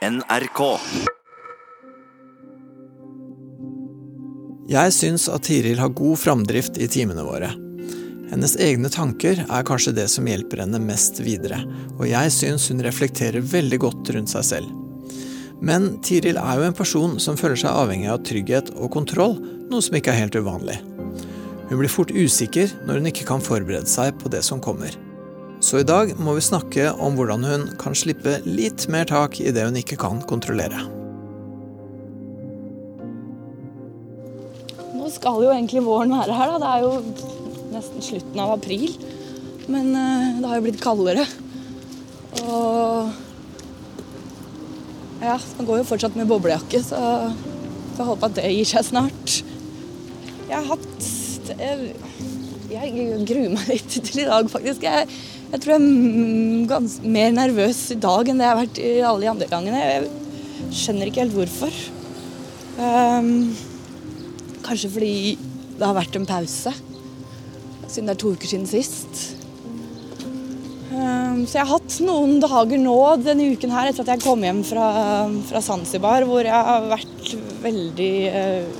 NRK. Jeg syns at Tiril har god framdrift i timene våre. Hennes egne tanker er kanskje det som hjelper henne mest videre, og jeg syns hun reflekterer veldig godt rundt seg selv. Men Tiril er jo en person som føler seg avhengig av trygghet og kontroll, noe som ikke er helt uvanlig. Hun blir fort usikker når hun ikke kan forberede seg på det som kommer. Så i dag må vi snakke om hvordan hun kan slippe litt mer tak i det hun ikke kan kontrollere. Nå skal jo egentlig våren være her, da. Det er jo nesten slutten av april. Men eh, det har jo blitt kaldere. Og ja, man går jo fortsatt med boblejakke, så får håpe at det gir seg snart. Jeg har hatt Jeg, jeg gruer meg litt til i dag, faktisk. Jeg, jeg tror jeg er mer nervøs i dag enn det jeg har vært i alle de andre gangene. Jeg skjønner ikke helt hvorfor. Um, kanskje fordi det har vært en pause siden det er to uker siden sist. Um, så jeg har hatt noen dager nå denne uken her etter at jeg kom hjem fra, fra Zanzibar, hvor jeg har vært veldig uh,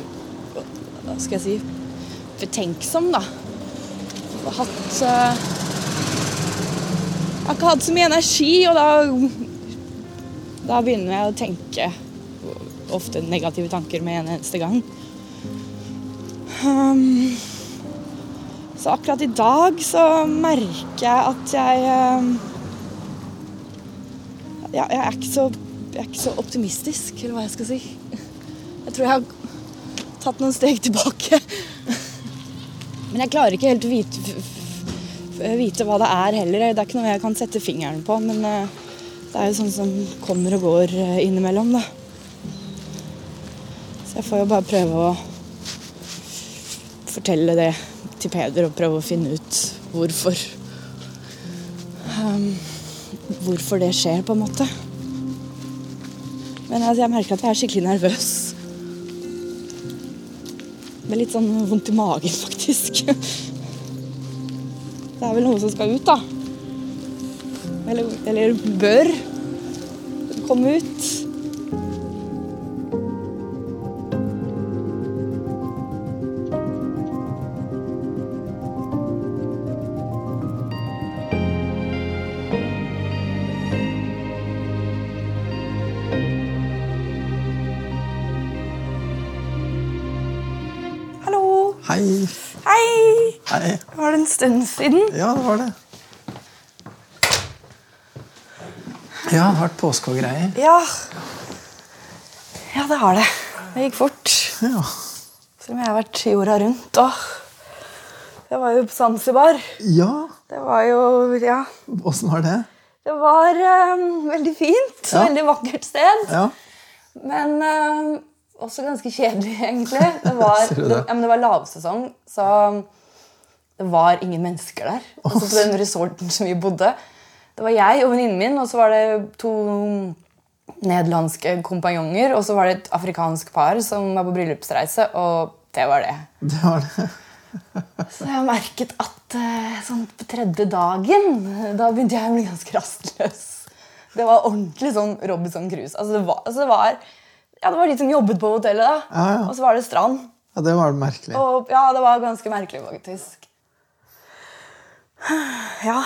Hva skal jeg si betenksom, da. Hatt uh, har ikke hatt så mye energi, og da Da begynner jeg å tenke ofte negative tanker med en eneste gang. Um, så akkurat i dag så merker jeg at jeg um, ja, jeg, er så, jeg, er ikke så, optimistisk, eller hva jeg skal si. Jeg tror jeg har tatt noen steg tilbake. Men jeg klarer ikke helt å vite, vite hva det er heller. Det er ikke noe jeg kan sette fingeren på, men eh, det er jo sånn som kommer og går eh, innimellom, da. Så jeg får jo bare prøve å fortelle det til Peder og prøve å finne ut hvorfor. Um, hvorfor det skjer, på en måte. Men altså, jeg merker at jeg er skikkelig nervøs. Med litt sånn vondt i magen, faktisk. Det er vel noe som skal ut, da. Eller, eller bør komme ut. Hei. Hei! Hei. Var det en stund siden? Ja, det var det. Ja, det har vært påske og greier. Ja. Ja, det har det. Det gikk fort. Ja. Selv om jeg har vært jorda rundt. Åh. Det var jo på Zanzibar. ja. Det var jo Ja. Åssen var det? Det var um, veldig fint. Ja. Veldig vakkert sted. Ja. Men eh, også ganske kjedelig, egentlig. Det var, det, det? ja, men det var lavsesong, så det var ingen mennesker der. Altså På den resorten som vi bodde. Det var jeg og venninnen min, og så var det to nederlandske kompanjonger. Og så var det et afrikansk par som var på bryllupsreise, og det var det. Det var det. Så jeg merket at eh, sånn på tredje dagen Da begynte jeg å bli ganske rastløs. Det var ordentlig sånn Robinson Cruise. Altså det, var, altså det, var, ja, det var de som jobbet på hotellet, da. Ja, ja. Og så var det strand. Ja, det var merkelig. Og ja, det var ganske merkelig, faktisk. Ja.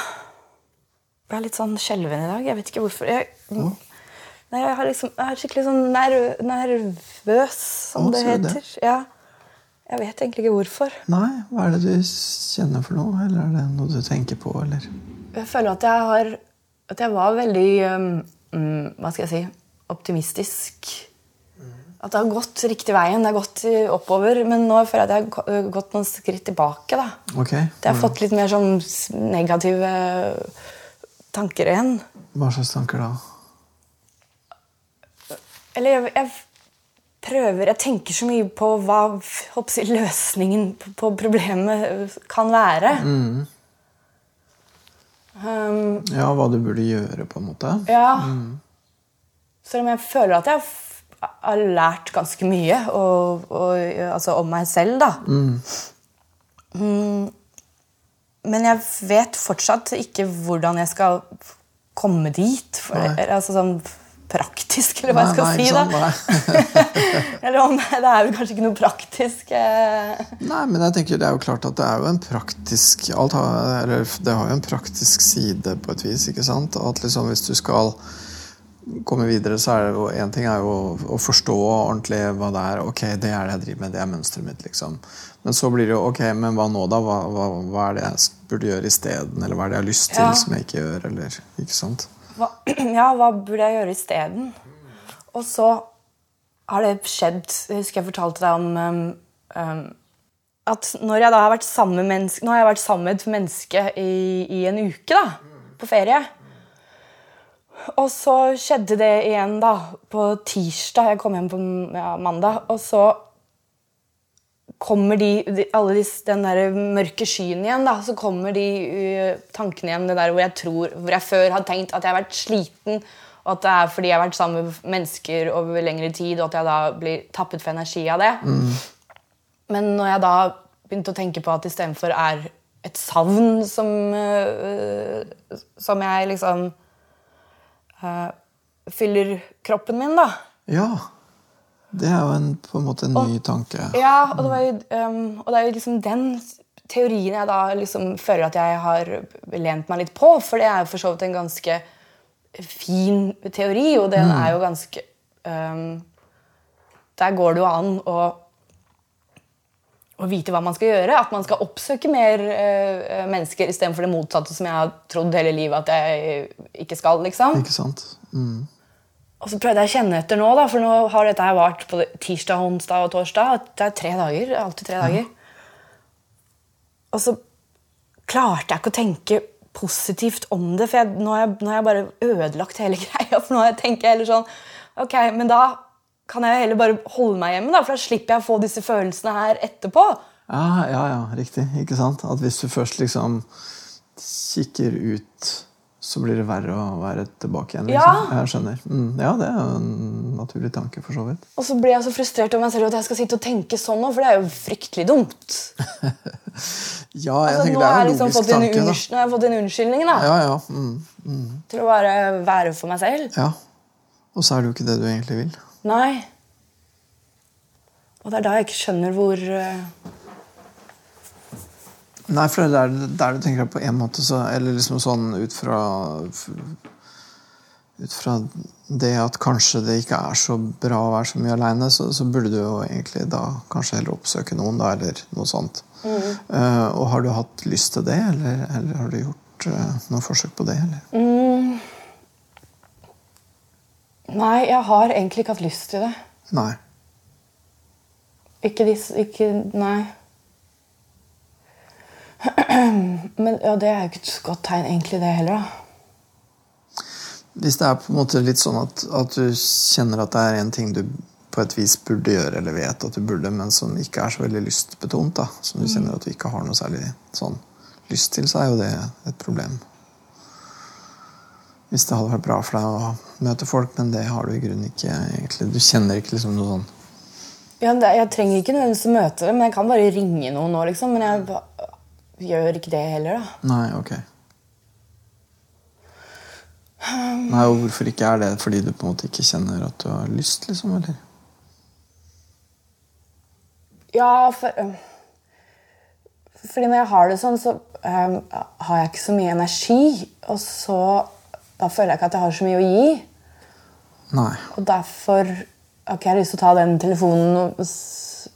Jeg er litt sånn skjelven i dag. Jeg vet ikke hvorfor. Jeg, nei, jeg, har liksom, jeg er skikkelig sånn nerv, nervøs, som Å, det heter. det? Ja. Jeg vet egentlig ikke hvorfor. Nei, hva er det du kjenner for noe? Eller er det noe du tenker på, eller? Jeg føler at jeg har At jeg var veldig um, Hva skal jeg si optimistisk. At det har gått riktig veien. Det har gått oppover. Men nå føler jeg at jeg har gått noen skritt tilbake. da. Okay. Jeg har fått litt mer sånn negative tanker igjen. Hva slags tanker da? Eller jeg, jeg prøver Jeg tenker så mye på hva jeg, løsningen på, problemet kan være. Um, Ja, hva du burde gjøre, på en måte? Ja. Selv om jeg føler at jeg f- har lært ganske mye og, og, altså om meg selv, da. Mm. Men jeg vet fortsatt ikke hvordan jeg skal komme dit. For, altså sånn, praktisk, eller hva jeg skal Nei, nei, si. da. Sånn, Eller om det er vel kanskje ikke noe praktisk. eh. Nei, men jeg tenker det er jo klart at det er jo en praktisk alt har, eller Det har jo en praktisk side på et vis. ikke sant? At liksom hvis du skal komme videre, så er det jo én ting er jo å, forstå ordentlig hva det er. Ok, det er det jeg driver med, det er mønsteret mitt. liksom. Men så blir det jo ok, men hva nå, da? Hva, hva, hva er det jeg burde gjøre isteden? Eller hva er det jeg har lyst til Ja. som jeg ikke gjør? eller, ikke sant? Hva, ja, hva burde jeg gjøre isteden? Og så har det skjedd Jeg husker jeg fortalte deg om um, um, at når jeg da har vært sammen med menneske, Nå har jeg vært sammen med et menneske i, i en uke, da, på ferie. Og så skjedde det igjen da, på tirsdag. Jeg kom hjem på ja, mandag. Og så kommer de, de alle disse, den der mørke skyen igjen. da, Så kommer de uh, tankene igjen det der hvor jeg tror, hvor jeg før hadde tenkt at jeg har vært sliten. Og at det er fordi jeg har vært sammen med mennesker over lengre tid, og at jeg da blir tappet for energi av det. Men når jeg da begynte å tenke på at istedenfor er et savn som, uh, som jeg liksom uh, fyller kroppen min, da. Ja. Det er jo en, på en måte en ny tanke. Ja, og det, var jo, um, og det er jo liksom den teorien jeg da liksom føler at jeg har lent meg litt på. For det er jo for så vidt en ganske fin teori, og den er jo ganske um, Der går det jo an å, å vite hva man skal gjøre. At man skal oppsøke mer uh, mennesker istedenfor det motsatte som jeg har trodd hele livet at jeg ikke skal. liksom. Ikke sant? Mm. Og så prøvde jeg å kjenne etter nå, da, for nå har dette her vart på tirsdag, onsdag og torsdag. Det er tre dager. er Alltid tre dager. Og så klarte jeg ikke å tenke positivt om det, for jeg, nå, har jeg, nå har jeg bare ødelagt hele greia. For nå tenker jeg heller sånn Ok, men da kan jeg heller bare holde meg hjemme, da, for da slipper jeg å få disse følelsene her etterpå. Ja, ja, ja, riktig. Ikke sant? At hvis du først liksom kikker ut, så blir det verre å være tilbake igjen. Liksom. Ja. Jeg skjønner. Mm, ja, det er jo en naturlig tanke, for så vidt. Og så blir jeg så frustrert over meg selv at jeg skal sitte og tenke sånn nå, for det er jo fryktelig dumt. Ja, jeg Altså, tenker det er en liksom logisk tanke. Nå har jeg fått en unnskyldning da, Ja, ja. Mm, til å bare være for meg selv. ja. Og så er det jo ikke det du egentlig vil. Nei. Og det er da jeg ikke skjønner hvor eh, Nei, for det er der, du tenker på en måte så, Eller liksom sånn ut fra Ut fra det at kanskje det ikke er så bra å være så mye aleine, så, så burde du jo egentlig da kanskje heller oppsøke noen, da, eller noe sånt. Eh, og har du hatt lyst til det, eller, eller har du gjort uh, noe forsøk på det? Eller? Nei, jeg har egentlig ikke hatt lyst til det. Nei. Ikke disse Ikke Nei. Men ja, det er jo ikke et godt tegn, egentlig, det heller. da. Hvis det er på en måte litt sånn at, at du kjenner at det er en ting du på et vis burde gjøre, eller vet at du burde, men som ikke er så veldig lystbetont, da, som du kjenner at du ikke har noe særlig sånn lyst til, så er jo det et problem. Hvis det hadde vært bra for deg å møte folk, men det har du i grunnen ikke egentlig. Du kjenner ikke liksom noe sånn Ja, det, jeg trenger ikke nødvendigvis å møte dem, men jeg kan bare ringe noen nå, liksom. Men jeg gjør ikke det heller, da. Nei, ok. Nei, og hvorfor ikke er det? Fordi du på en måte ikke kjenner at du har lyst, liksom? eller? Ja, for Fordi når jeg har det sånn, så um, har jeg ikke så mye energi. Og så Da føler jeg ikke at jeg har så mye å gi. Nei. Og derfor har ikke jeg lyst til å ta den telefonen og,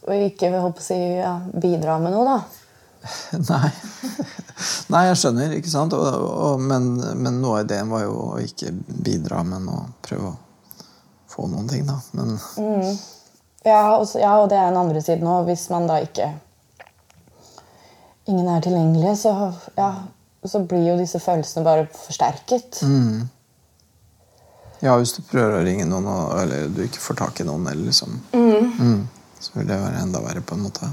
og ikke håper å si, ja, bidra med noe, da. Nei. Nei, jeg skjønner, ikke sant? Og, og, men, men noe av ideen var jo å ikke bidra, men å prøve å få noen ting, da. Men Ja, og, ja, og det er den andre siden òg. Hvis man da ikke Ingen er tilgjengelig, så, ja, så blir jo disse følelsene bare forsterket. ja, hvis du prøver å ringe noen, eller du ikke får tak i noen, eller liksom Mm. Så vil det være enda verre, på en måte.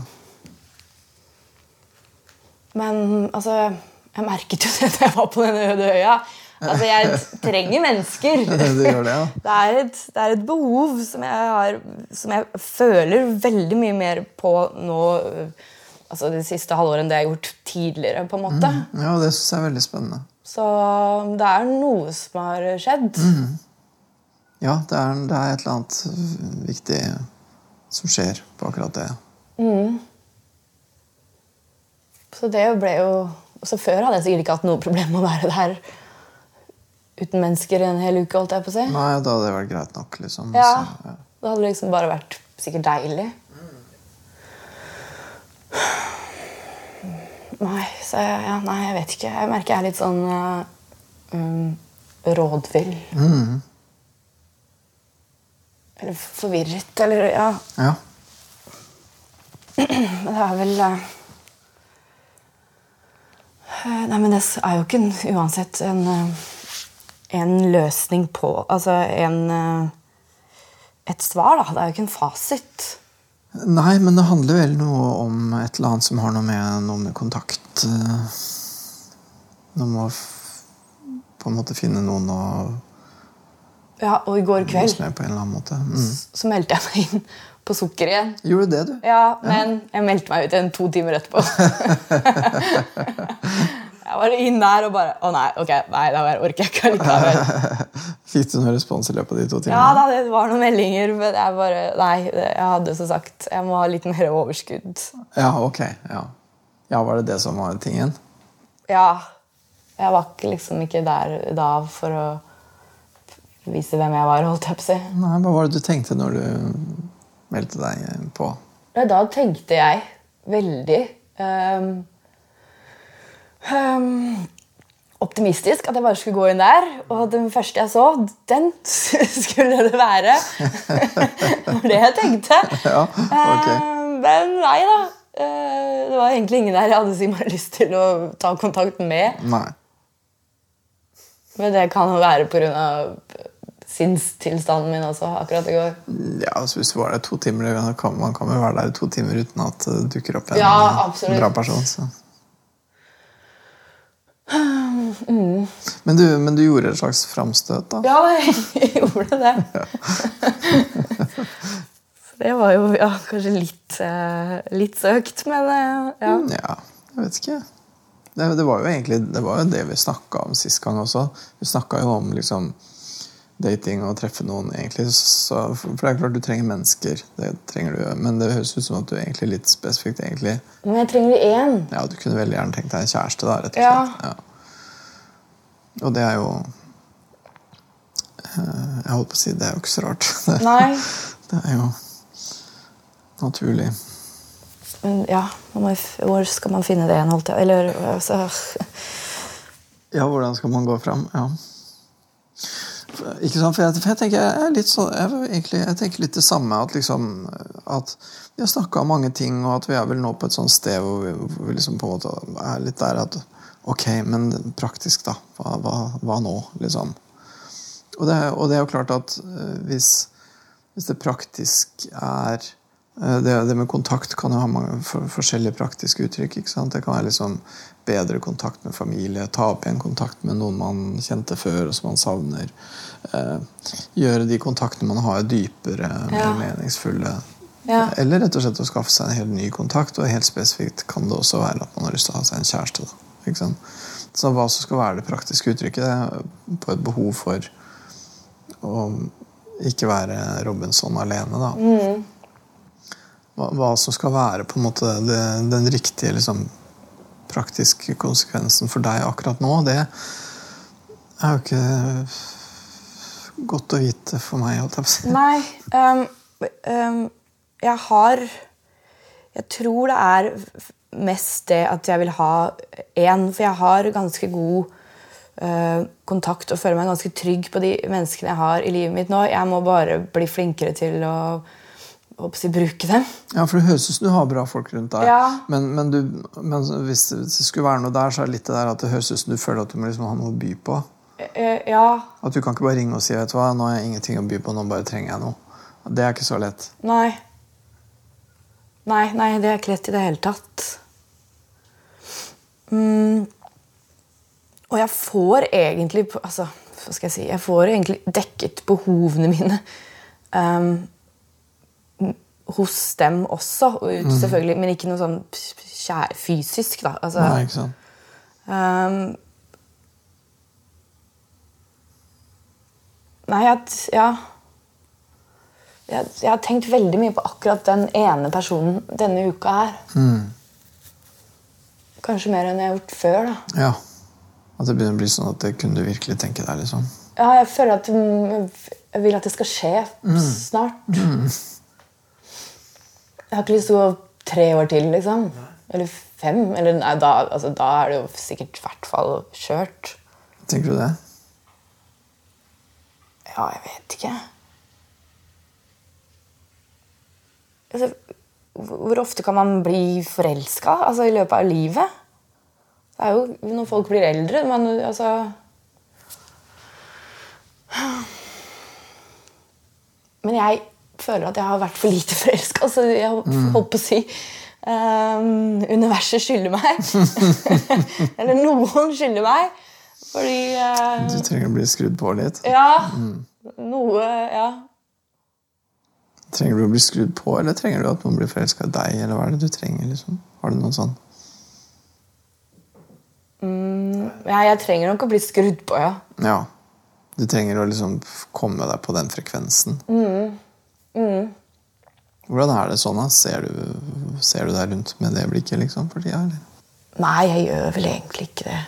Men altså, jeg merket jo det da jeg var på den øde øya. Altså, Jeg trenger mennesker. Det, det, ja? Det er, et, det er et behov som jeg, har, som jeg føler veldig mye mer på nå altså det siste halvåret enn det jeg har gjort tidligere. på en måte. Ja, det syns jeg er veldig spennende. Så det er noe som har skjedd. Ja, det er, det er et eller annet viktig som skjer på akkurat det. Så det ble jo Så før hadde jeg sikkert ikke hatt noe problem med å være der uten mennesker en hel uke. holdt jeg på å si. Nei, da hadde det vært greit nok, liksom. Ja, Så, ja. Det hadde liksom bare vært sikkert deilig. Nei, så jeg, ja, nei, jeg vet ikke. Jeg merker jeg er litt sånn uh, um, rådvill. Eller forvirret, eller ja. ja. Men det er vel eh, Nei, men det er jo ikke en, uansett en, en løsning på Altså en Et svar, da. Det er jo ikke en fasit. Nei, men det handler vel noe om et eller annet som har noe med, noe med kontakt eh, Noe med å på en måte finne noen å Ja, Og i går kveld. Mm. så meldte jeg meg inn på sukker igjen. Gjorde du det, du? Ja, men jeg meldte meg ut igjen to timer etterpå. jeg var inn der og bare Å nei, ok, nei, da orker jeg ikke likevel. Fikk du noen respons i løpet av de to Ja da, det var noen meldinger, men jeg bare Nei, jeg hadde så sagt Jeg må ha litt mer overskudd. Ja, ok. Ja. ja, var det det som var tingen? Ja. Jeg var liksom ikke der da for å vise hvem jeg var, holdt jeg på å si. Nei, Hva var det du tenkte når du meldte deg på? Ja, Da tenkte jeg veldig ehm, ehm, optimistisk at jeg bare skulle gå inn der. Og den første jeg så, den skulle det være. det var det jeg tenkte. Ja, ok. Ehm, men nei da. Eh, det var egentlig ingen der jeg hadde lyst til å ta kontakt med. Nei. Men det kan jo være pga. sinnstilstanden min også akkurat i går. Ja, altså Hvis du var der to timer, man kan vel være der i to timer uten at det dukker opp en Ja, eh, bra person. Så. Men, du, men du gjorde et slags framstøt, da? Ja, jeg gjorde det. Det var jo ja, kanskje litt, eh, litt søkt, men eh, ja. Ja, jeg vet ikke. Det, det var jo egentlig det, var jo det vi snakka om sist gang også. Vi snakka jo om liksom dating og treffe noen, egentlig. Så, for det er klart du trenger mennesker, det trenger du, men det høres ut som at du egentlig litt spesifikt egentlig Men jeg trenger én. Ja, du kunne veldig gjerne tenkt deg en kjæreste, da, rett og Ja. Ja. Og det er jo eh, Jeg holdt på å si det er jo ikke så rart. Nei. det er jo naturlig. Men ja, hvor skal man finne det igjen? Holdt jeg Eller altså Ja, hvordan skal man gå fram? Ja. Ikke sant? For jeg, for jeg tenker jeg er litt sånn jeg, egentlig, jeg tenker litt det samme. At, liksom, at vi har snakka om mange ting, og at vi er vel nå på et sånt sted hvor vi, hvor vi liksom på en måte er litt der at Ok, men praktisk, da. Hva, hva, hva nå, liksom? Og det, og det er jo klart at eh, hvis, hvis det praktisk er eh, det, det med kontakt kan jo ha mange for, forskjellige praktiske uttrykk. ikke sant? Det kan være liksom bedre kontakt med familie, ta opp igjen kontakt med noen man kjente før, og som man savner. Eh, gjøre de kontaktene man har, dypere, mer Ja. meningsfulle. Ja. Eller rett og slett å skaffe seg en helt ny kontakt. Og helt spesifikt kan det også være at man har lyst til å ha seg en kjæreste. Da. Så hva som skal være det praktiske uttrykket det er på et behov for å ikke være Robinson alene, da. Hva, hva som skal være på en måte det, den riktige liksom, praktiske konsekvensen for deg akkurat nå, det er jo ikke godt å vite for meg. Holdt jeg på å si. Nei. Um, um, jeg har Jeg tror det er mest det at jeg vil ha én, for jeg har ganske god eh, kontakt og føler meg ganske trygg på de menneskene jeg har i livet mitt nå. Jeg må bare bli flinkere til å, håper jeg, bruke dem. Ja, for det høres ut som du har bra folk rundt deg. Ja. Men, men, du, men hvis det skulle være noe der, så er det litt det der at det høres ut som du føler at du må liksom ha noe å by på. Eh, ja. At du kan ikke bare ringe og si vet du hva, nå har jeg ingenting å by på, nå bare trenger jeg noe. Det er ikke så lett. Nei. Nei, nei, det er ikke lett i det hele tatt. Mm. Og jeg får egentlig altså, Hva skal jeg si Jeg får egentlig dekket behovene mine um, hos dem også. Og ut, selvfølgelig, men ikke noe sånn fysisk, da. Altså, Nei, ikke sant? Um, nei, jeg, Ja. jeg, jeg har tenkt veldig mye på akkurat den ene personen denne uka her. Kanskje mer enn jeg har gjort før. da. Ja. At det begynner å bli sånn at det kunne du virkelig tenke deg. liksom. Ja, jeg føler at mm, jeg vil at det skal skje snart. Jeg har ikke lyst til å gå tre år til, liksom. Eller fem. Eller nei, da, altså, da er det jo sikkert i hvert fall kjørt. Tenker du det? Ja, jeg vet ikke. Altså, hvor ofte kan man bli forelska altså, i løpet av livet? Det er jo når folk blir eldre. men altså Men jeg føler at jeg har vært for lite forelska. Altså, jeg holdt på å si um, Universet skylder meg. Eller noen skylder meg. Fordi uh, Du trenger å bli skrudd på litt. Ja. Noe Ja. Trenger du å bli skrudd på, eller trenger du at noen blir forelska i deg? eller hva er det du trenger? liksom? Har du noe sånn? ja. Jeg trenger nok å bli skrudd på, ja. Ja. Du trenger å liksom komme deg på den frekvensen. Hvordan er det sånn? da? Ser du, ser du deg rundt med det blikket liksom, for tida? eller? Nei, jeg gjør vel egentlig ikke det.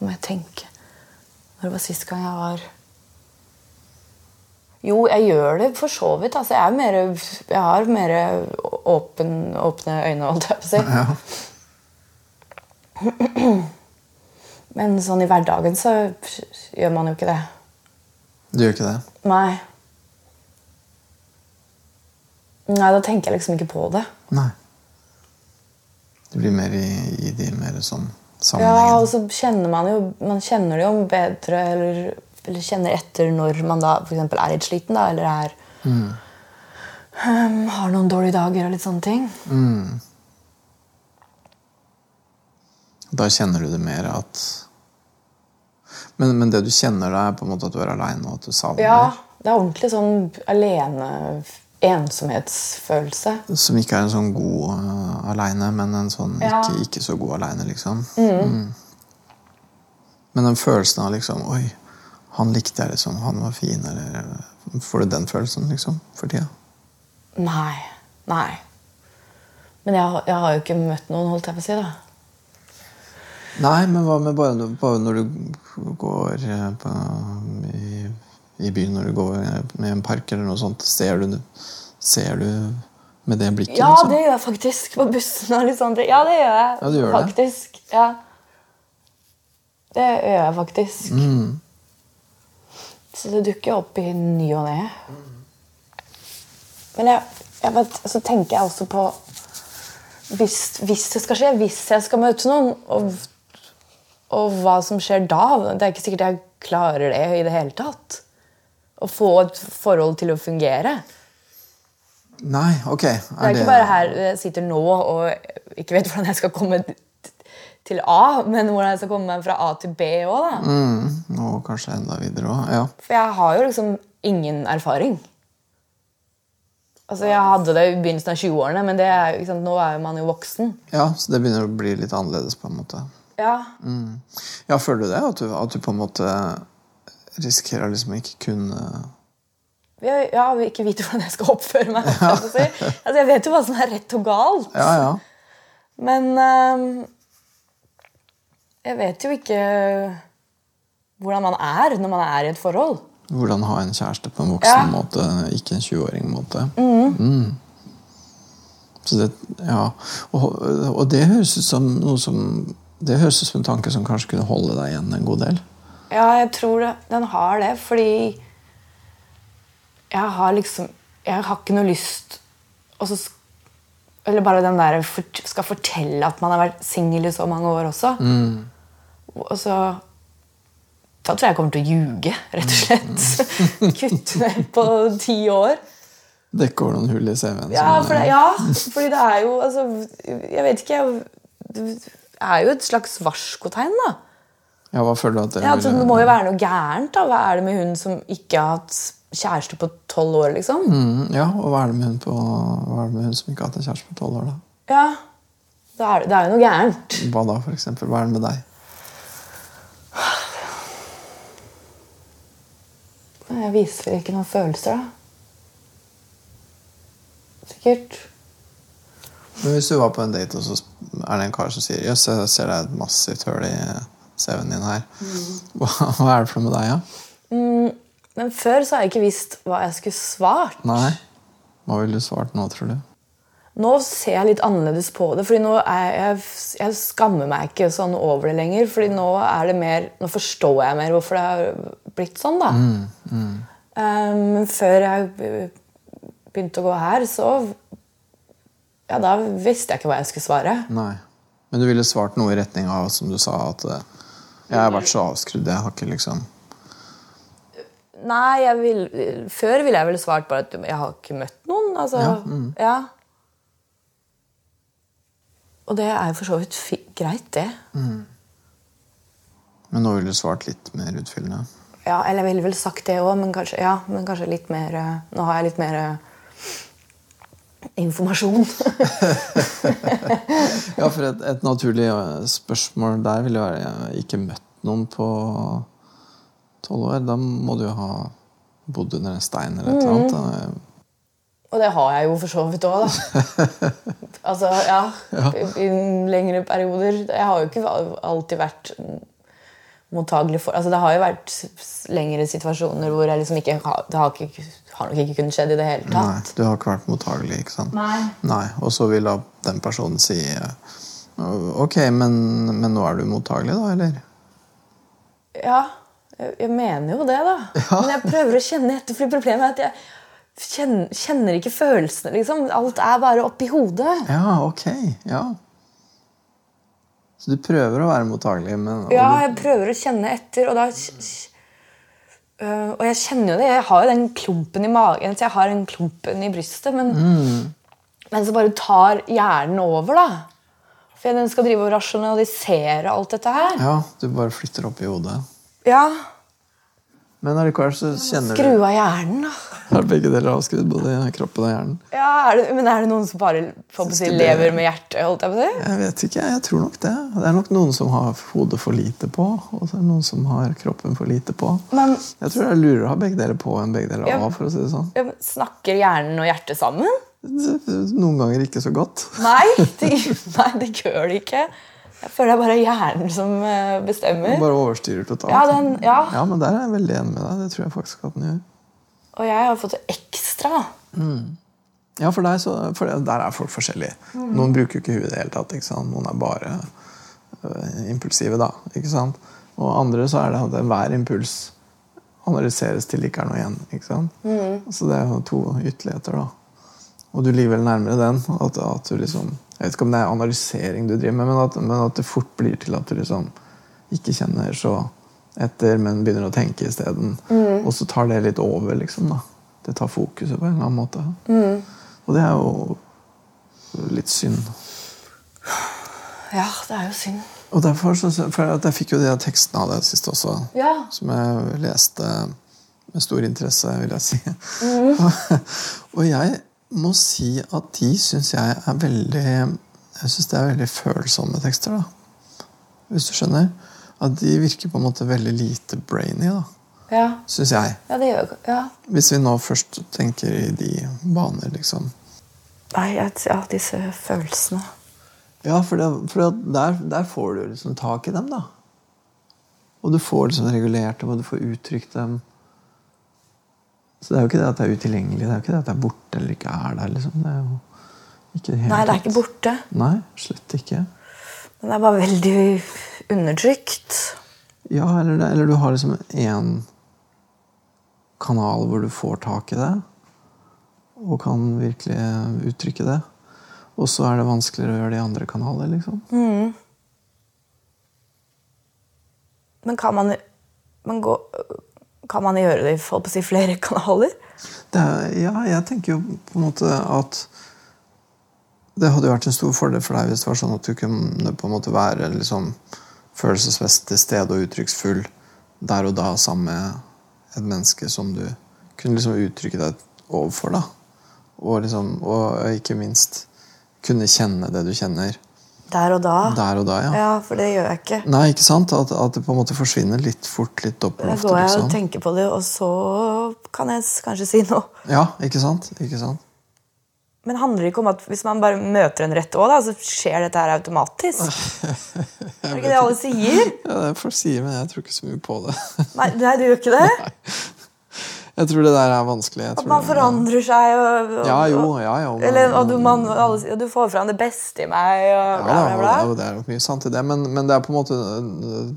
Må jeg tenke. Når det var sist gang jeg var Jo, jeg gjør det for så vidt. Altså, jeg, er mer, jeg har mer åpen, åpne øyne, holdt jeg på å si. Men sånn i hverdagen så gjør man jo ikke det. Du gjør ikke det? Nei. Nei, da tenker jeg liksom ikke på det. Nei. Du blir mer i, i de mer sånn Ja, og så kjenner man jo Man kjenner det jo bedre eller, eller kjenner etter når man da eksempel er litt sliten da, eller er um, Har noen dårlige dager og litt sånne ting. Da kjenner du det mer at men, men det du kjenner, da, er på en måte at du er aleine og at du savner? Ja, det er ordentlig sånn alene ensomhetsfølelse. Som ikke er en sånn god uh, aleine, men en sånn Ja. ikke, ikke så god aleine, liksom. Mm. Men den følelsen av liksom Oi, han likte jeg, liksom. Han var fin. Eller Får du den følelsen, liksom? For tida? Nei. Nei. Men jeg, jeg har jo ikke møtt noen, holdt jeg på å si. da. Nei, men hva med bare, bare når du går eh, på, i, i byen, når du går med en park eller noe sånt, ser du, ser du med det blikket, Ja, liksom? det gjør jeg faktisk. På bussen og litt sånt. Ja, det gjør jeg Ja, gjør faktisk. det. Ja. Det gjør jeg faktisk. Mm. Så det dukker opp i ny og ne. Men jeg, jeg vet, så tenker jeg også på hvis, hvis det skal skje, hvis jeg skal møte noen, og, og hva som skjer da. Det er ikke sikkert jeg klarer det i det hele tatt. Å få et forhold til å fungere. Nei, ok. Er Det er ikke bare her jeg sitter nå og ikke vet hvordan jeg skal komme til A, men hvordan jeg skal komme meg fra A til B òg. da. Mm, og kanskje enda videre òg. Ja. For jeg har jo liksom ingen erfaring. Altså, Jeg hadde det i begynnelsen av 20-årene, men det er, sant, nå er man jo voksen. ja, så det begynner å bli litt annerledes, på en måte. Ja, Ja, føler du det? At du, at du på en måte risikerer liksom ikke kunne jeg, ja, vil ikke vite hvordan jeg skal oppføre meg. Si. Altså, jeg vet jo hva som er rett og galt, Ja, ja. men ehm, jeg vet jo ikke hvordan man er når man er i et forhold. Hvordan ha en kjæreste på en voksen Ja. måte, ikke en 20-åring-måte. Mm. Så det, ja. Og, og det høres ut som noe som Det høres ut som en tanke som kanskje kunne holde deg igjen en god del. Ja, jeg tror det, den har det, fordi jeg har liksom Jeg har ikke noe lyst og så, Eller bare den der skal fortelle at man har vært singel i så mange år også. Og så Da tror jeg jeg kommer til å ljuge, rett og slett. Kutte ned på ti år. Dekke over noen hull i CV-en. Ja, for det, ja, fordi det er jo altså, Jeg vet ikke Det er jo et slags varskotegn, da. ja, hva føler du at det Ja, altså, det må jo være noe gærent. da. Hva er det med hun som ikke har hatt kjæreste på tolv år, liksom? Mm, Ja, og hva er det med på, hva er det med hun som ikke har hatt en kjæreste på tolv år, da? Ja, det er, det er jo noe gærent. Hva da, for eksempel? Hva er det med deg? Jeg viser ikke noen følelser, da. Sikkert. Men hvis du var på en date, og så er det en kar som sier Jøss, jeg ser det er et massivt høl i CV-en din her. Hva, hva er det for noe med deg, ja? Men før så har jeg ikke visst hva jeg skulle svart. Nei. Hva ville du svart nå, tror du? Nå ser jeg litt annerledes på det. fordi nå er jeg, jeg skammer meg ikke sånn over det lenger. fordi nå er det mer, nå forstår jeg mer hvorfor det har blitt sånn. da. Um, før jeg begynte å gå her, så ja, Da visste jeg ikke hva jeg skulle svare. Nei. Men du ville svart noe i retning av, som du sa, at eh, jeg har vært så avskrudd, jeg har ikke liksom Nei, jeg vil, Før ville jeg vel svart bare at jeg har ikke møtt noen. altså, Ja, ja. Og det er jo for så vidt greit, det. Men nå ville du svart litt mer utfyllende. Ja, Eller jeg ville vel sagt det òg, men, ja, men kanskje litt mer eh, Nå har jeg litt mer eh, informasjon. Ja, for et, et naturlig eh, spørsmål der ville være jeg har ikke møtt noen på tolv år. Da må du jo ha bodd under en stein eller et eller annet. da. Og det har jeg jo for så vidt òg, da. altså, ja, I, I lengre perioder. Jeg har jo ikke alltid vært mottagelig for altså, Det har jo vært lengre situasjoner hvor jeg liksom ikke har, det har, ikke, har nok ikke kunnet skjedd i det hele tatt. Nei, du har ikke vært mottagelig, ikke sant? Nei. Nei, Og så vil da den personen si eh, Ok, men, men nå er du mottagelig, da, eller? Ja, jeg, jeg mener jo det, da. Men jeg prøver å kjenne etter, for problemet er at jeg kjenner, kjenner ikke følelsene. liksom. Alt er bare oppi hodet. Ja, ok. Ja. Så du prøver å være mottagelig, men Ja, jeg prøver å kjenne etter, og da Øh, Og jeg kjenner jo det. Jeg har jo den klumpen i magen, så jeg har den klumpen i brystet. Men, men så bare tar hjernen over, da. For den skal drive og rasjonalisere alt dette her. Ja, du bare flytter opp i hodet. Ja. Men allikevel så kjenner Skru av hjernen, da. Er begge deler avskrudd, både kroppen og hjernen? Ja, er det, Men er det noen som bare si, lever med hjertet? holdt jeg på det? Jeg vet ikke, jeg tror nok det. Det er nok noen som har hodet for lite på, og så er det noen som har kroppen for lite på. Men Jeg tror det er lurere å ha begge deler på enn begge deler Ja. av. for å si det sånn. ja, men snakker hjernen og hjertet sammen? Noen ganger ikke så godt. Nei, det, nei, det gjør de ikke. Jeg føler det er bare hjernen som bestemmer. bestemmer. Bare overstyrer totalt. Ja, den, ja. Ja, men der er jeg veldig enig med deg. Det tror jeg faktisk at den gjør. Og jeg har fått det ekstra. Ja, for, deg, så, for der er folk forskjellige. Noen bruker ikke huet i det hele tatt. Noen er bare uh, impulsive, da. Og andre så er det at hver impuls analyseres til det ikke er noe igjen. Sant? Så det er jo to ytterligheter, da. Og du ligger vel nærmere den. At, at du liksom Jeg vet ikke om det er analysering du driver med, men at, men at det fort blir til at du liksom ikke kjenner så etter, men begynner å tenke isteden. Og så tar det litt over, liksom. da Det tar fokuset på en eller annen måte. Og det er jo litt synd. Ja, det er jo synd. Og derfor så, for Jeg fikk jo de tekstene av deg sist også, Ja. som jeg leste med stor interesse, vil jeg si. og jeg må si at de syns jeg er veldig Jeg syns det er veldig følsomme tekster. da Hvis du skjønner? At de virker på en måte veldig lite brainy, da Ja, syns jeg. ja det gjør ja. Hvis vi nå først tenker i de baner, liksom. Nei, jeg, ja, disse følelsene. Ja, for, det, for der, der får du liksom tak i dem, da. Og du får liksom regulert dem, og du får uttrykt dem. Så det er jo ikke det at det er utilgjengelig, det er jo ikke det at det er borte eller ikke er der. liksom. Det er jo ikke det Nei, det er ikke borte. Nei, slett ikke. Men det er bare veldig undertrykt. Ja, eller, det- eller du har liksom én kanal hvor du får tak i det, og kan virkelig uttrykke det. Og så er det vanskeligere å gjøre det i andre kanaler, liksom. Men kan man, man gå, kan man gjøre det i si, flere kanaler? Er, ja, jeg tenker jo på en måte at det hadde jo vært en stor fordel for deg hvis det var sånn at du kunne på en måte være liksom følelsesmessig til stede og uttrykksfull der og da sammen med et menneske som du kunne liksom uttrykke deg overfor. da. Og, liksom, og ikke minst kunne kjenne det du kjenner Der og da? der og da. ja. Ja, for det gjør jeg ikke. Nei, ikke sant? At, at det på en måte forsvinner litt fort, litt Da går jeg og Liksom. tenker på det, og så kan jeg kanskje si noe. Ja, ikke sant? Ikke sant? Men handler det ikke om at hvis man bare møter en rett òg, så skjer dette her automatisk? er det ikke det alle sier? Ja, det er folk sier, men jeg tror ikke så mye på det. Nei, nei du gjør ikke det? Jeg tror det der er vanskelig. At man forandrer seg og, og Ja, jo, ja, jo. men- Eller og du, man, alle, du får fram det beste i meg og Ja, bla, bla, bla. og det er nok mye sant i det, men, men det er på en måte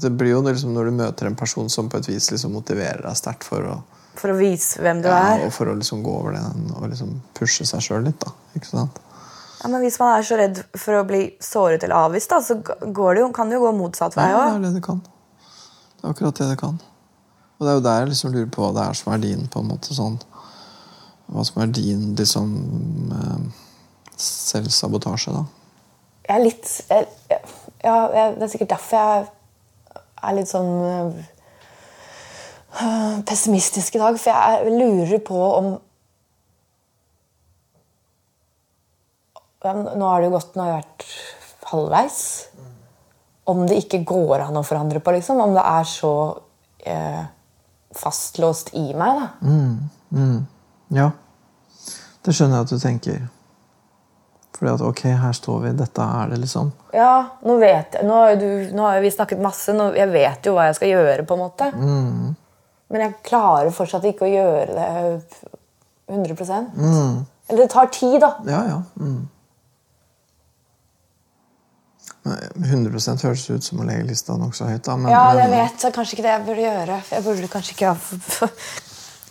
Det blir jo liksom når du møter en person som på et vis liksom motiverer deg sterkt for å, For å vise hvem du ja, er. og for å liksom gå over den og liksom pushe seg sjøl litt. da, ikke sant? Ja, men hvis man er så redd for å bli såret eller avvist, da, så går det jo, kan det jo gå motsatt vei Ja, det er det det kan. Det er akkurat det det kan. Og det er jo der jeg liksom lurer på hva det er som er din på en måte sånn Hva som er din liksom eh, selvsabotasje, da. Jeg er litt jeg, ja, jeg, Det er sikkert derfor jeg er litt sånn øh, pessimistisk i dag. For jeg lurer på om Nå har det jo gått, nå har jeg vært halvveis. Om det ikke går an å forandre på, liksom. Om det er så eh, fastlåst i meg, da. Ja. Det skjønner jeg at du tenker. Fordi at ok, her står vi, dette er det, liksom. Ja, nå vet jeg Nå har, du, nå har vi snakket masse, nå, jeg vet jo hva jeg skal gjøre, på en måte. Men jeg klarer fortsatt ikke å gjøre det 100 Eller det tar tid, da. Ja, ja. Mm. Men 100% høres ut som å legge lista nokså høyt, da. Men, Ja, jeg vet jeg. kanskje ikke det jeg burde gjøre. Jeg burde kanskje ikke ha for,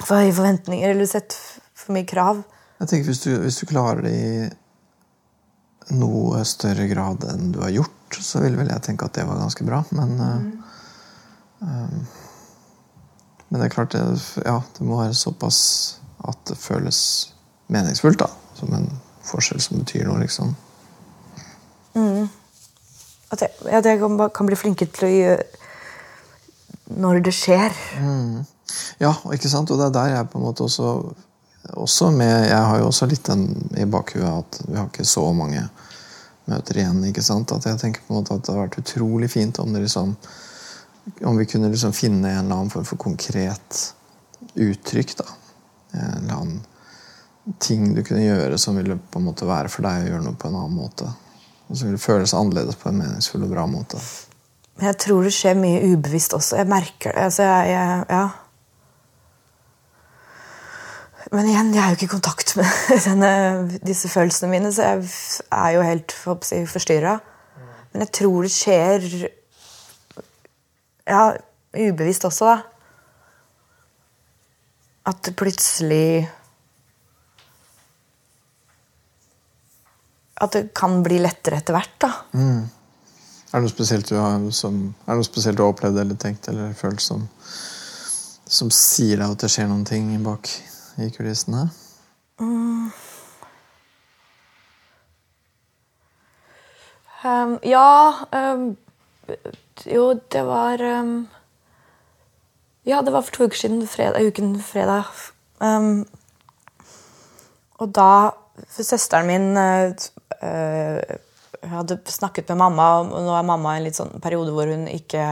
for, høye forventninger eller sett for mye krav. jeg tenker hvis du, hvis du klarer det i noe større grad enn du har gjort, så ville vel jeg tenke at det var ganske bra. Men, mm. uh, men det er klart det, ja, det må være såpass at det føles meningsfullt. da, Som en forskjell som betyr noe, liksom. At jeg, at jeg kan, kan bli flinkere til å gjøre når det skjer. Ja, ikke sant? Og det er der jeg på en måte også, også med, Jeg har jo også litt den i bakhuet at vi har ikke så mange møter igjen. ikke sant? At jeg tenker på en måte at det hadde vært utrolig fint om liksom om vi kunne liksom finne en eller annen form for konkret uttrykk. da. En eller annen ting du kunne gjøre som ville på en måte være for deg å gjøre noe på en annen måte. Og så vil det føles annerledes på en meningsfull og bra måte. Jeg tror det skjer mye ubevisst også. Jeg merker det. Altså, jeg, jeg, ja. Men igjen, jeg er jo ikke i kontakt med denne, disse følelsene mine, så jeg er jo helt si, forstyrra. Men jeg tror det skjer Ja, ubevisst også, da. At det plutselig At det kan bli lettere etter hvert, da. Er det har, som, er det noe spesielt du har opplevd eller tenkt eller følt som, som sier deg at det skjer noen ting bak i kulissene? Um, ja um, Jo, det var um, Ja, det var for to uker siden. Fredag, uken fredag. Um, og da for Søsteren min uh, uh, hadde snakket med mamma, og nå er mamma i en litt sånn periode hvor hun ikke,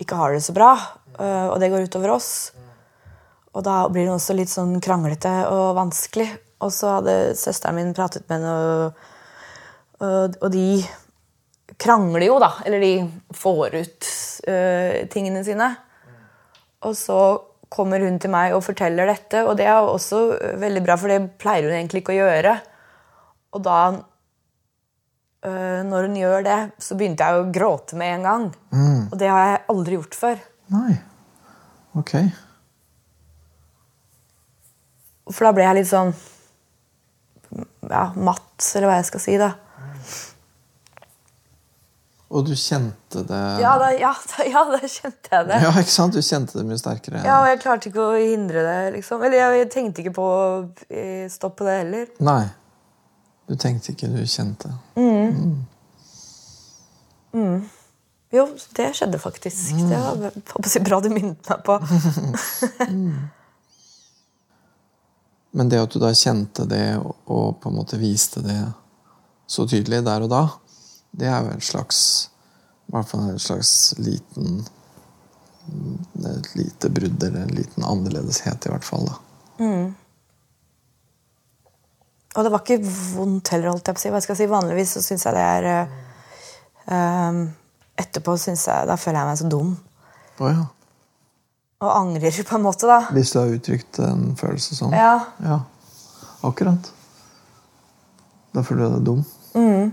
ikke har det så bra. uh, og det går utover oss. Og da blir det også litt sånn kranglete og vanskelig. Og så hadde søsteren min pratet med henne, og, og, de krangler jo, da. Eller de får ut uh, tingene sine. Og så kommer hun til meg og forteller dette, og det er også veldig bra, for det pleier hun egentlig ikke å gjøre. Og da, når hun gjør det, så begynte jeg å gråte med en gang. Og det har jeg aldri gjort før. Nei. Ok. For da ble jeg litt sånn ja, matt, eller hva jeg skal si. da. Og du kjente det Ja, da, ja, da, ja, da kjente jeg det. Ja, ikke sant? Du kjente det mye sterkere. Ja, og jeg klarte ikke å hindre det. liksom. Eller jeg, jeg tenkte ikke på å eh, stoppe det heller. Nei. Du tenkte ikke, du kjente. Jo, det skjedde faktisk. Det var si, bra du minnet meg på. Men det at du da kjente det og, på en måte viste det så tydelig der og da, det er jo en slags I hvert fall en slags liten Et lite brudd eller en liten annerledeshet, i hvert fall. da. Og det var ikke vondt heller, holdt jeg på å si. Hva skal jeg si? Vanligvis så syns jeg det er eh, Etterpå synes jeg, da føler jeg meg så dum. Oh, ja. Og angrer på en måte, da. Hvis du har uttrykt en følelse sånn? Ja. Ja, akkurat. Da føler du deg dum. Mm.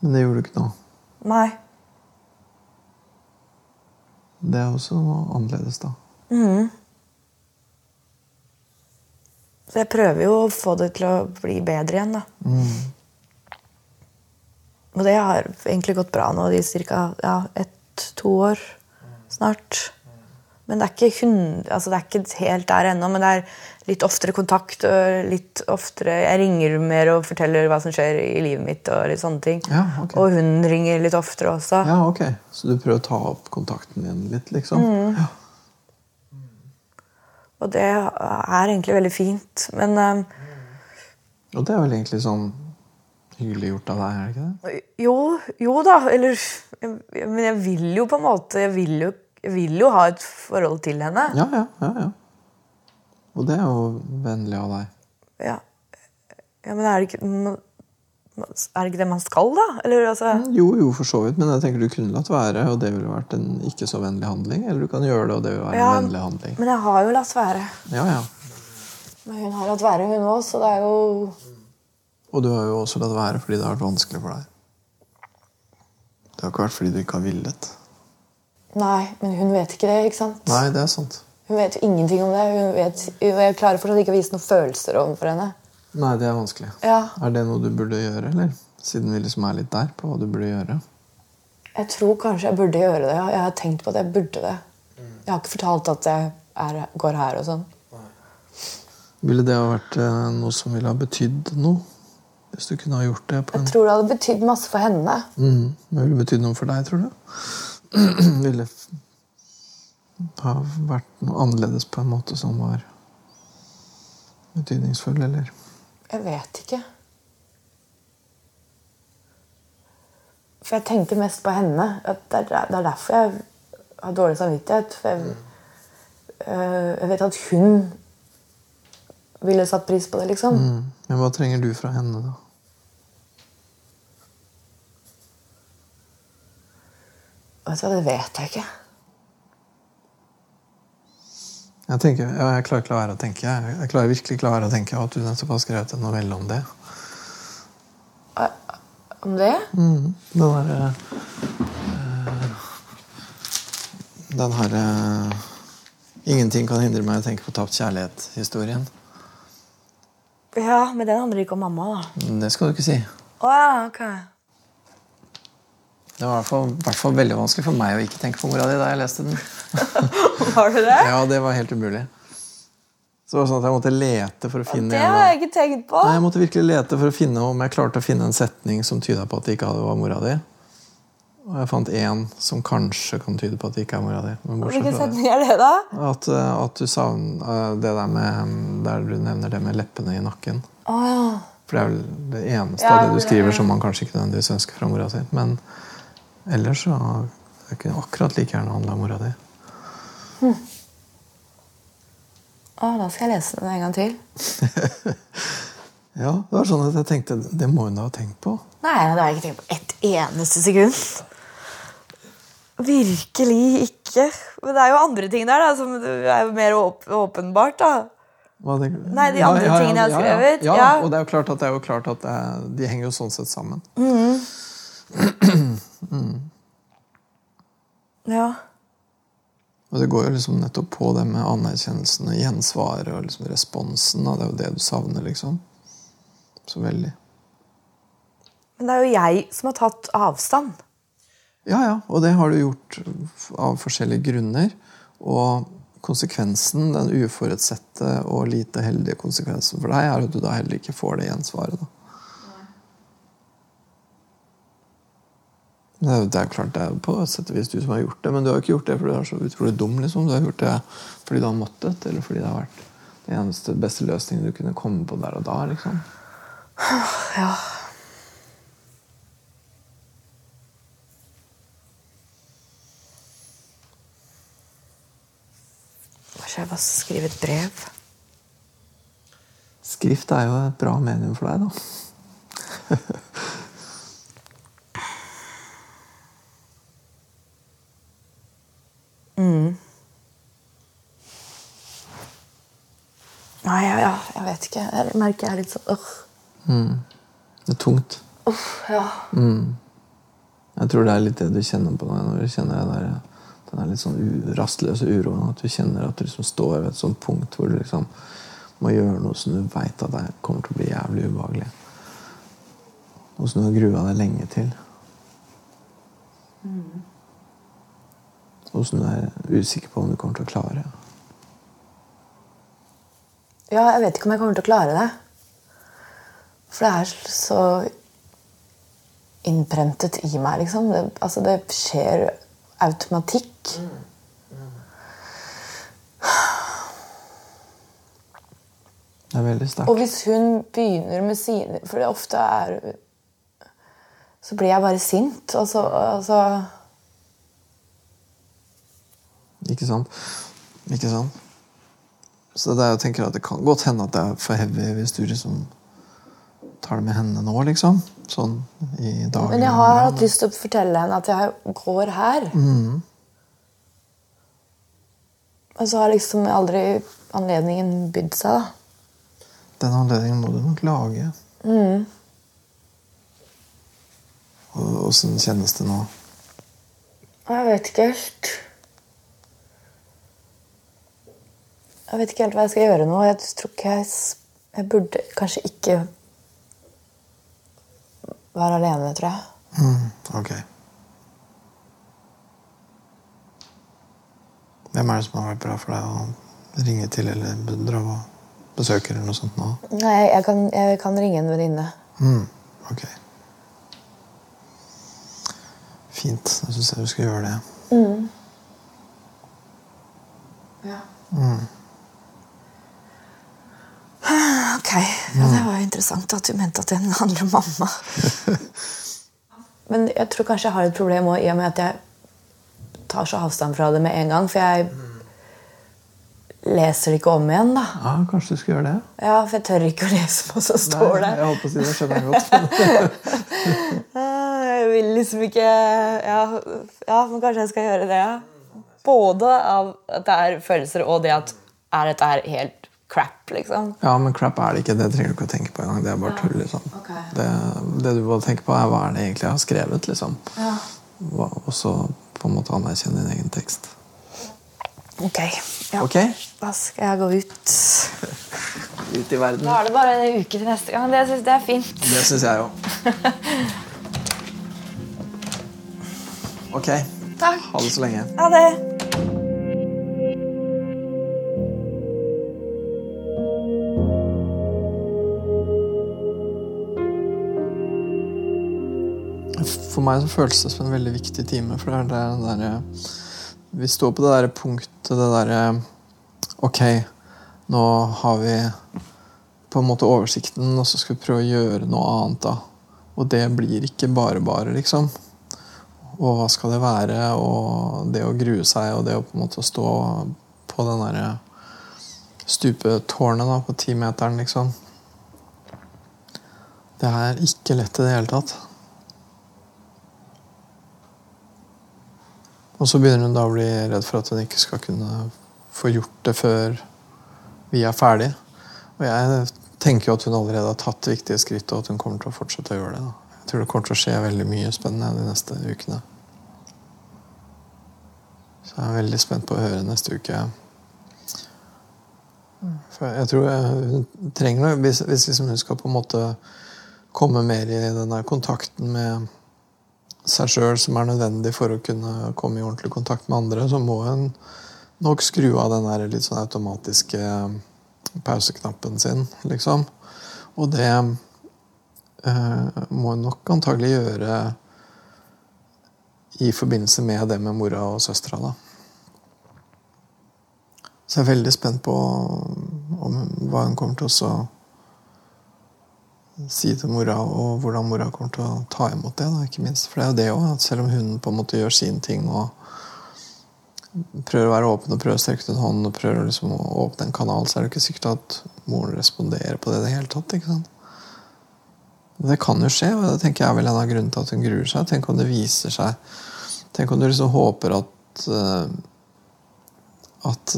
Men det gjorde du ikke nå. Nei. Det er også noe annerledes, da. Mm. Så jeg prøver jo å få det til å bli bedre igjen, da. Mm. Og det har egentlig gått bra nå de ca. Ja, ett-to år snart. Men det er, ikke hun, altså det er ikke helt der ennå. Men det er litt oftere kontakt. og litt oftere, Jeg ringer mer og forteller hva som skjer i livet mitt. Og litt sånne ting. Ja, okay. Og hun ringer litt oftere også. Ja, ok. Så du prøver å ta opp kontakten igjen litt, liksom? Mm. Ja. Og det er egentlig veldig fint. Men eh, Og det er vel egentlig sånn hyggelig gjort av deg, er det ikke det? jo, jo da. Eller Men jeg vil jo på en måte Jeg vil jo, jeg vil jo ha et forhold til henne. Ja, ja, ja, ja. Og det er jo vennlig av deg. Ja, ja men er det, ikke, er det ikke det man skal, da? Eller altså Jo, jo, for så vidt, men jeg tenker du kunne latt være, og det ville vært en ikke så vennlig handling. Eller du kan gjøre det, og det vil være Ja, en vennlig handling. Men jeg har jo latt være. Ja, ja. Men hun har latt være, hun òg, så det er jo Og du har jo også latt være fordi det har vært vanskelig for deg. Det har ikke vært fordi du ikke har villet. Nei, men hun vet ikke det, ikke sant? Nei, det er sant. Hun vet jo ingenting om det. Hun vet, jeg klarer fortsatt ikke å vise noen følelser overfor henne. Nei, det er vanskelig. Ja, Er det noe du burde gjøre, eller? Siden vi liksom er litt der på hva du burde gjøre. Jeg tror kanskje jeg burde gjøre det. ja. Jeg har tenkt på at jeg burde det. Jeg har ikke fortalt at jeg er, går her og sånn. Ville det ha vært eh, noe som ville ha betydd noe? Hvis du kunne ha gjort det på en Jeg tror det hadde betydd masse for henne. mm. Det ville betydd noe for deg, tror du? ville ha vært noe annerledes på en måte som var betydningsfull, eller? Jeg vet ikke. For jeg tenkte mest på henne. Det, er, er derfor jeg har dårlig samvittighet. For jeg, øh, jeg vet at hun ville satt pris på det, liksom. Mm. Men hva trenger du fra henne, da? Vet du hva, det vet jeg ikke. Jeg tenker, ja, jeg klarer ikke la være å tenke. Jeg, klarer virkelig ikke la være å tenke at du nettopp har skrevet en novelle om det. Om det? Mm. Den derre eh, Den herre Ingenting kan hindre meg å tenke på tapt kjærlighet-historien. Ja, men den handler ikke om mamma, da. Det skal du ikke si. Å ja, ok. Det var i hvert fall, i hvert fall veldig vanskelig for meg å ikke tenke på mora di da jeg leste den. var det det? Ja, det var helt umulig. Så det var sånn at jeg måtte lete for å finne Det har jeg ikke tenkt på. Nei, Jeg måtte virkelig lete for å finne om jeg klarte å finne en setning som tyda på at det ikke var mora di. Og jeg fant én som kanskje kan tyde på at det ikke er mora di. Men Hvilken setning er det, da? At, eh, at du savner det der med Der du nevner det med leppene i nakken. Å ja. For det er vel det eneste Ja, av det du skriver som man kanskje ikke nødvendigvis ønsker fra mora si. Men ellers så det kunne akkurat like gjerne handla mora di. Å, da skal jeg lese den en gang til. Ja, det var sånn at jeg tenkte det må hun da ha tenkt på. Nei, det har jeg ikke tenkt på ett eneste sekund. Virkelig ikke. Men det er jo andre ting der da, som er jo mer åp åpenbart. da. Det, Nei, de andre tingene jeg har skrevet, Ja, ja. og det er jo klart at, det er jo klart at det er, de henger jo sånn sett sammen. Ja. Og det går jo liksom nettopp på det med anerkjennelsen og gjensvaret og liksom responsen. Da. Det er jo det du savner, liksom. Så veldig. Men det er jo jeg som har tatt avstand. Ja, ja, og det har du gjort av forskjellige grunner. Og konsekvensen, den uforutsette og lite heldige konsekvensen for deg, er at du da heller ikke får det gjensvaret. da. Det er, klart det er på et sett og vis du som har gjort det, men du har jo ikke gjort det fordi du er så utrolig dum. liksom. Du har gjort det fordi du har måttet, eller fordi det har vært den eneste beste løsningen du kunne komme på der og da. liksom. Ja. Kanskje jeg bare skrive et brev? Skrift er jo et bra medium for deg, da. Nei, ja, ja, jeg vet ikke. Jeg merker jeg er litt sånn øh. Det er tungt. Uff, ja. Jeg tror det er litt det du kjenner på deg når du kjenner det der, den litt sånn rastløse uroen. At du kjenner at du liksom står ved et sånt punkt hvor du liksom må gjøre noe som du veit at det kommer til å bli jævlig ubehagelig. Noe som du har grua deg lenge til. Og som du er usikker på om du kommer til å klare. Ja, jeg vet ikke om jeg kommer til å klare det. For det er så innprentet i meg, liksom. Det, altså, det skjer automatikk. Det er veldig Og hvis hun begynner med sine For det ofte er Så blir jeg bare sint. Og så altså, Ikke sant? Ikke sant? Så det er, jeg tenker at det kan godt hende at det er for heavy hvis du liksom tar det med henne nå, liksom. Sånn i dag. Men jeg har hatt lyst til å fortelle henne at jeg går her. Og så har liksom aldri anledningen bydd seg, da. Den anledningen må du nok lage. Mm. Åssen kjennes det nå? Jeg vet ikke helt. Jeg vet ikke helt hva jeg skal gjøre nå. Jeg tror ikke jeg Jeg burde kanskje ikke være alene, tror jeg. Mm, ok. Hvem er det som har vært bra for deg å ringe til eller dra og besøke eller noe sånt nå? Nei, jeg kan, jeg kan ringe en venninne. Mm, ok. Fint. Jeg syns jeg du skal gjøre det. Mm. Ja. Ok. Ja, det var jo interessant at du mente at den handler om mamma. Men jeg tror kanskje jeg har et problem også, i og med at jeg tar så avstand fra det med en gang. For jeg leser det ikke om igjen, da. Ja, kanskje du skal gjøre det? Ja, For jeg tør ikke å lese hva som står Nei, der. Jeg holdt på å si det. skjønner jeg godt. Ah, Jeg vil liksom ikke ja, ja, men kanskje jeg skal gjøre det. ja. Både av at det er følelser, og det at er dette her helt crap, liksom. Ja, men crap er det ikke. Det trenger du ikke å tenke på engang. Det er bare tull. liksom. Okay. Det, det du må tenke på, er hva er det egentlig jeg har skrevet. liksom. Ja. Og så på en måte anerkjenne din egen tekst. Ok. Ja. Ok? Da skal jeg gå ut. Ut i verden. Da er det bare en uke til neste gang. Det syns jeg er fint. Det syns jeg òg. Ok. Takk. Ha det så lenge. Ha det. For meg så føles det som en veldig viktig time. For det er det den derre Vi står på det derre punktet, det derre Ok, nå har vi på en måte oversikten, og så skal vi prøve å gjøre noe annet, da. Og det blir ikke bare bare, liksom. Og hva skal det være? Og det å grue seg, og det å på en måte stå på den derre stupetårnet da, på timeteren, liksom. Det er ikke lett i det hele tatt. Og så begynner hun da å bli redd for at hun ikke skal kunne få gjort det før vi er ferdige. Og jeg tenker jo at hun allerede har tatt viktige skritt, og at hun kommer til å fortsette å gjøre det. Da. Jeg tror det kommer til å skje veldig mye spennende de neste ukene. Så jeg er veldig spent på å høre neste uke. For jeg tror hun trenger noe Hvis, hvis liksom hun skal på en måte komme mer i den der kontakten med seg sjøl som er nødvendig for å kunne komme i ordentlig kontakt med andre, så må hun nok skru av den der litt sånn automatiske pauseknappen sin, liksom. Og det eh, må hun nok antagelig gjøre i forbindelse med det med mora og søstera, da. Så jeg er veldig spent på om, hva hun kommer til å si til mora, og hvordan mora kommer til å ta imot det. Da, ikke minst. For det er jo det òg, at selv om hun på en måte gjør sin ting og prøver å være åpen og prøver å strekke ut en hånd og prøver liksom å åpne en kanal, så er det ikke sikkert at moren responderer på det i det hele tatt. ikke sant? Det kan jo skje, og det tenker jeg er vel en av grunnene til at hun gruer seg. Tenk om det viser seg Tenk om du liksom håper at uh, at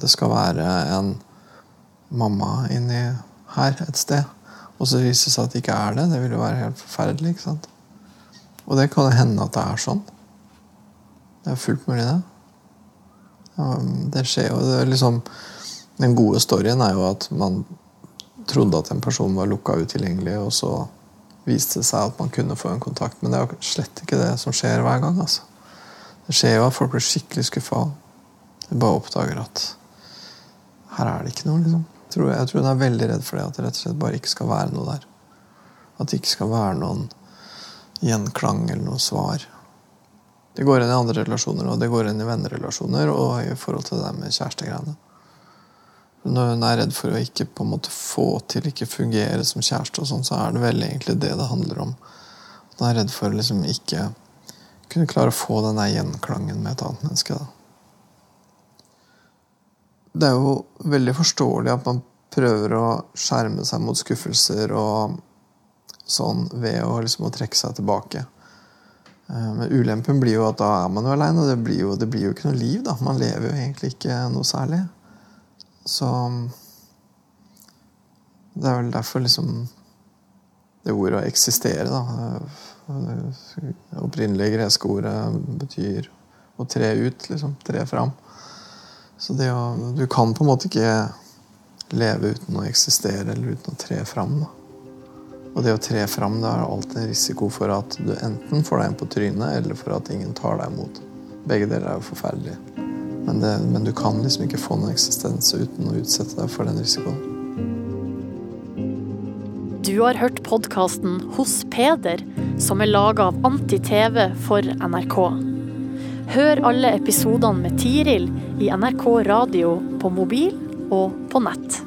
det skal være en mamma inni her et sted. Og så viser det seg at det ikke er det. Det vil jo være helt forferdelig. ikke sant? Og det kan hende at det er sånn. Det er fullt mulig, det. Ja, det skjer jo. Det er liksom, den gode storyen er jo at man trodde at en person var lukka utilgjengelig, og så viste det seg at man kunne få en kontakt. Men det er jo slett ikke det som skjer hver gang. altså. Det skjer jo at folk blir skikkelig skuffa. De bare oppdager at her er det ikke noe. liksom. Tror, jeg tror hun er veldig redd for det, at det rett og slett bare ikke skal være noe der. At det ikke skal være noen gjenklang eller noe svar. Det går inn i andre relasjoner, og det går inn i vennerelasjoner og i forhold til det med kjærestegreiene. Når hun er redd for å ikke på en måte få til, ikke fungere som kjæreste, og sånn, så er det vel egentlig det det handler om. Hun er redd for å liksom ikke kunne klare å få den gjenklangen med et annet menneske. da det er jo veldig forståelig at man prøver å skjerme seg mot skuffelser og sånn ved å, liksom, trekke seg tilbake. Eh, men ulempen blir jo at da er man jo aleine, og det blir, jo, det blir, jo, ikke noe liv. da. Man lever jo egentlig ikke noe særlig. Så Det er vel derfor liksom det ordet å eksistere, da Det opprinnelige greske ordet betyr å tre ut, liksom. Tre fram. Så det å, du kan på en måte ikke leve uten å eksistere eller uten å tre fram. Da. Og det å tre fram det er alltid en risiko for at du enten får deg en på trynet, eller for at ingen tar deg imot. Begge deler er jo forferdelige. Men, det, men du kan liksom ikke få noen eksistens uten å utsette deg for den risikoen. Du har hørt podkasten Hos Peder, som er laga av Anti-TV for NRK. Hør alle episodene med Tiril i NRK radio på mobil og på nett.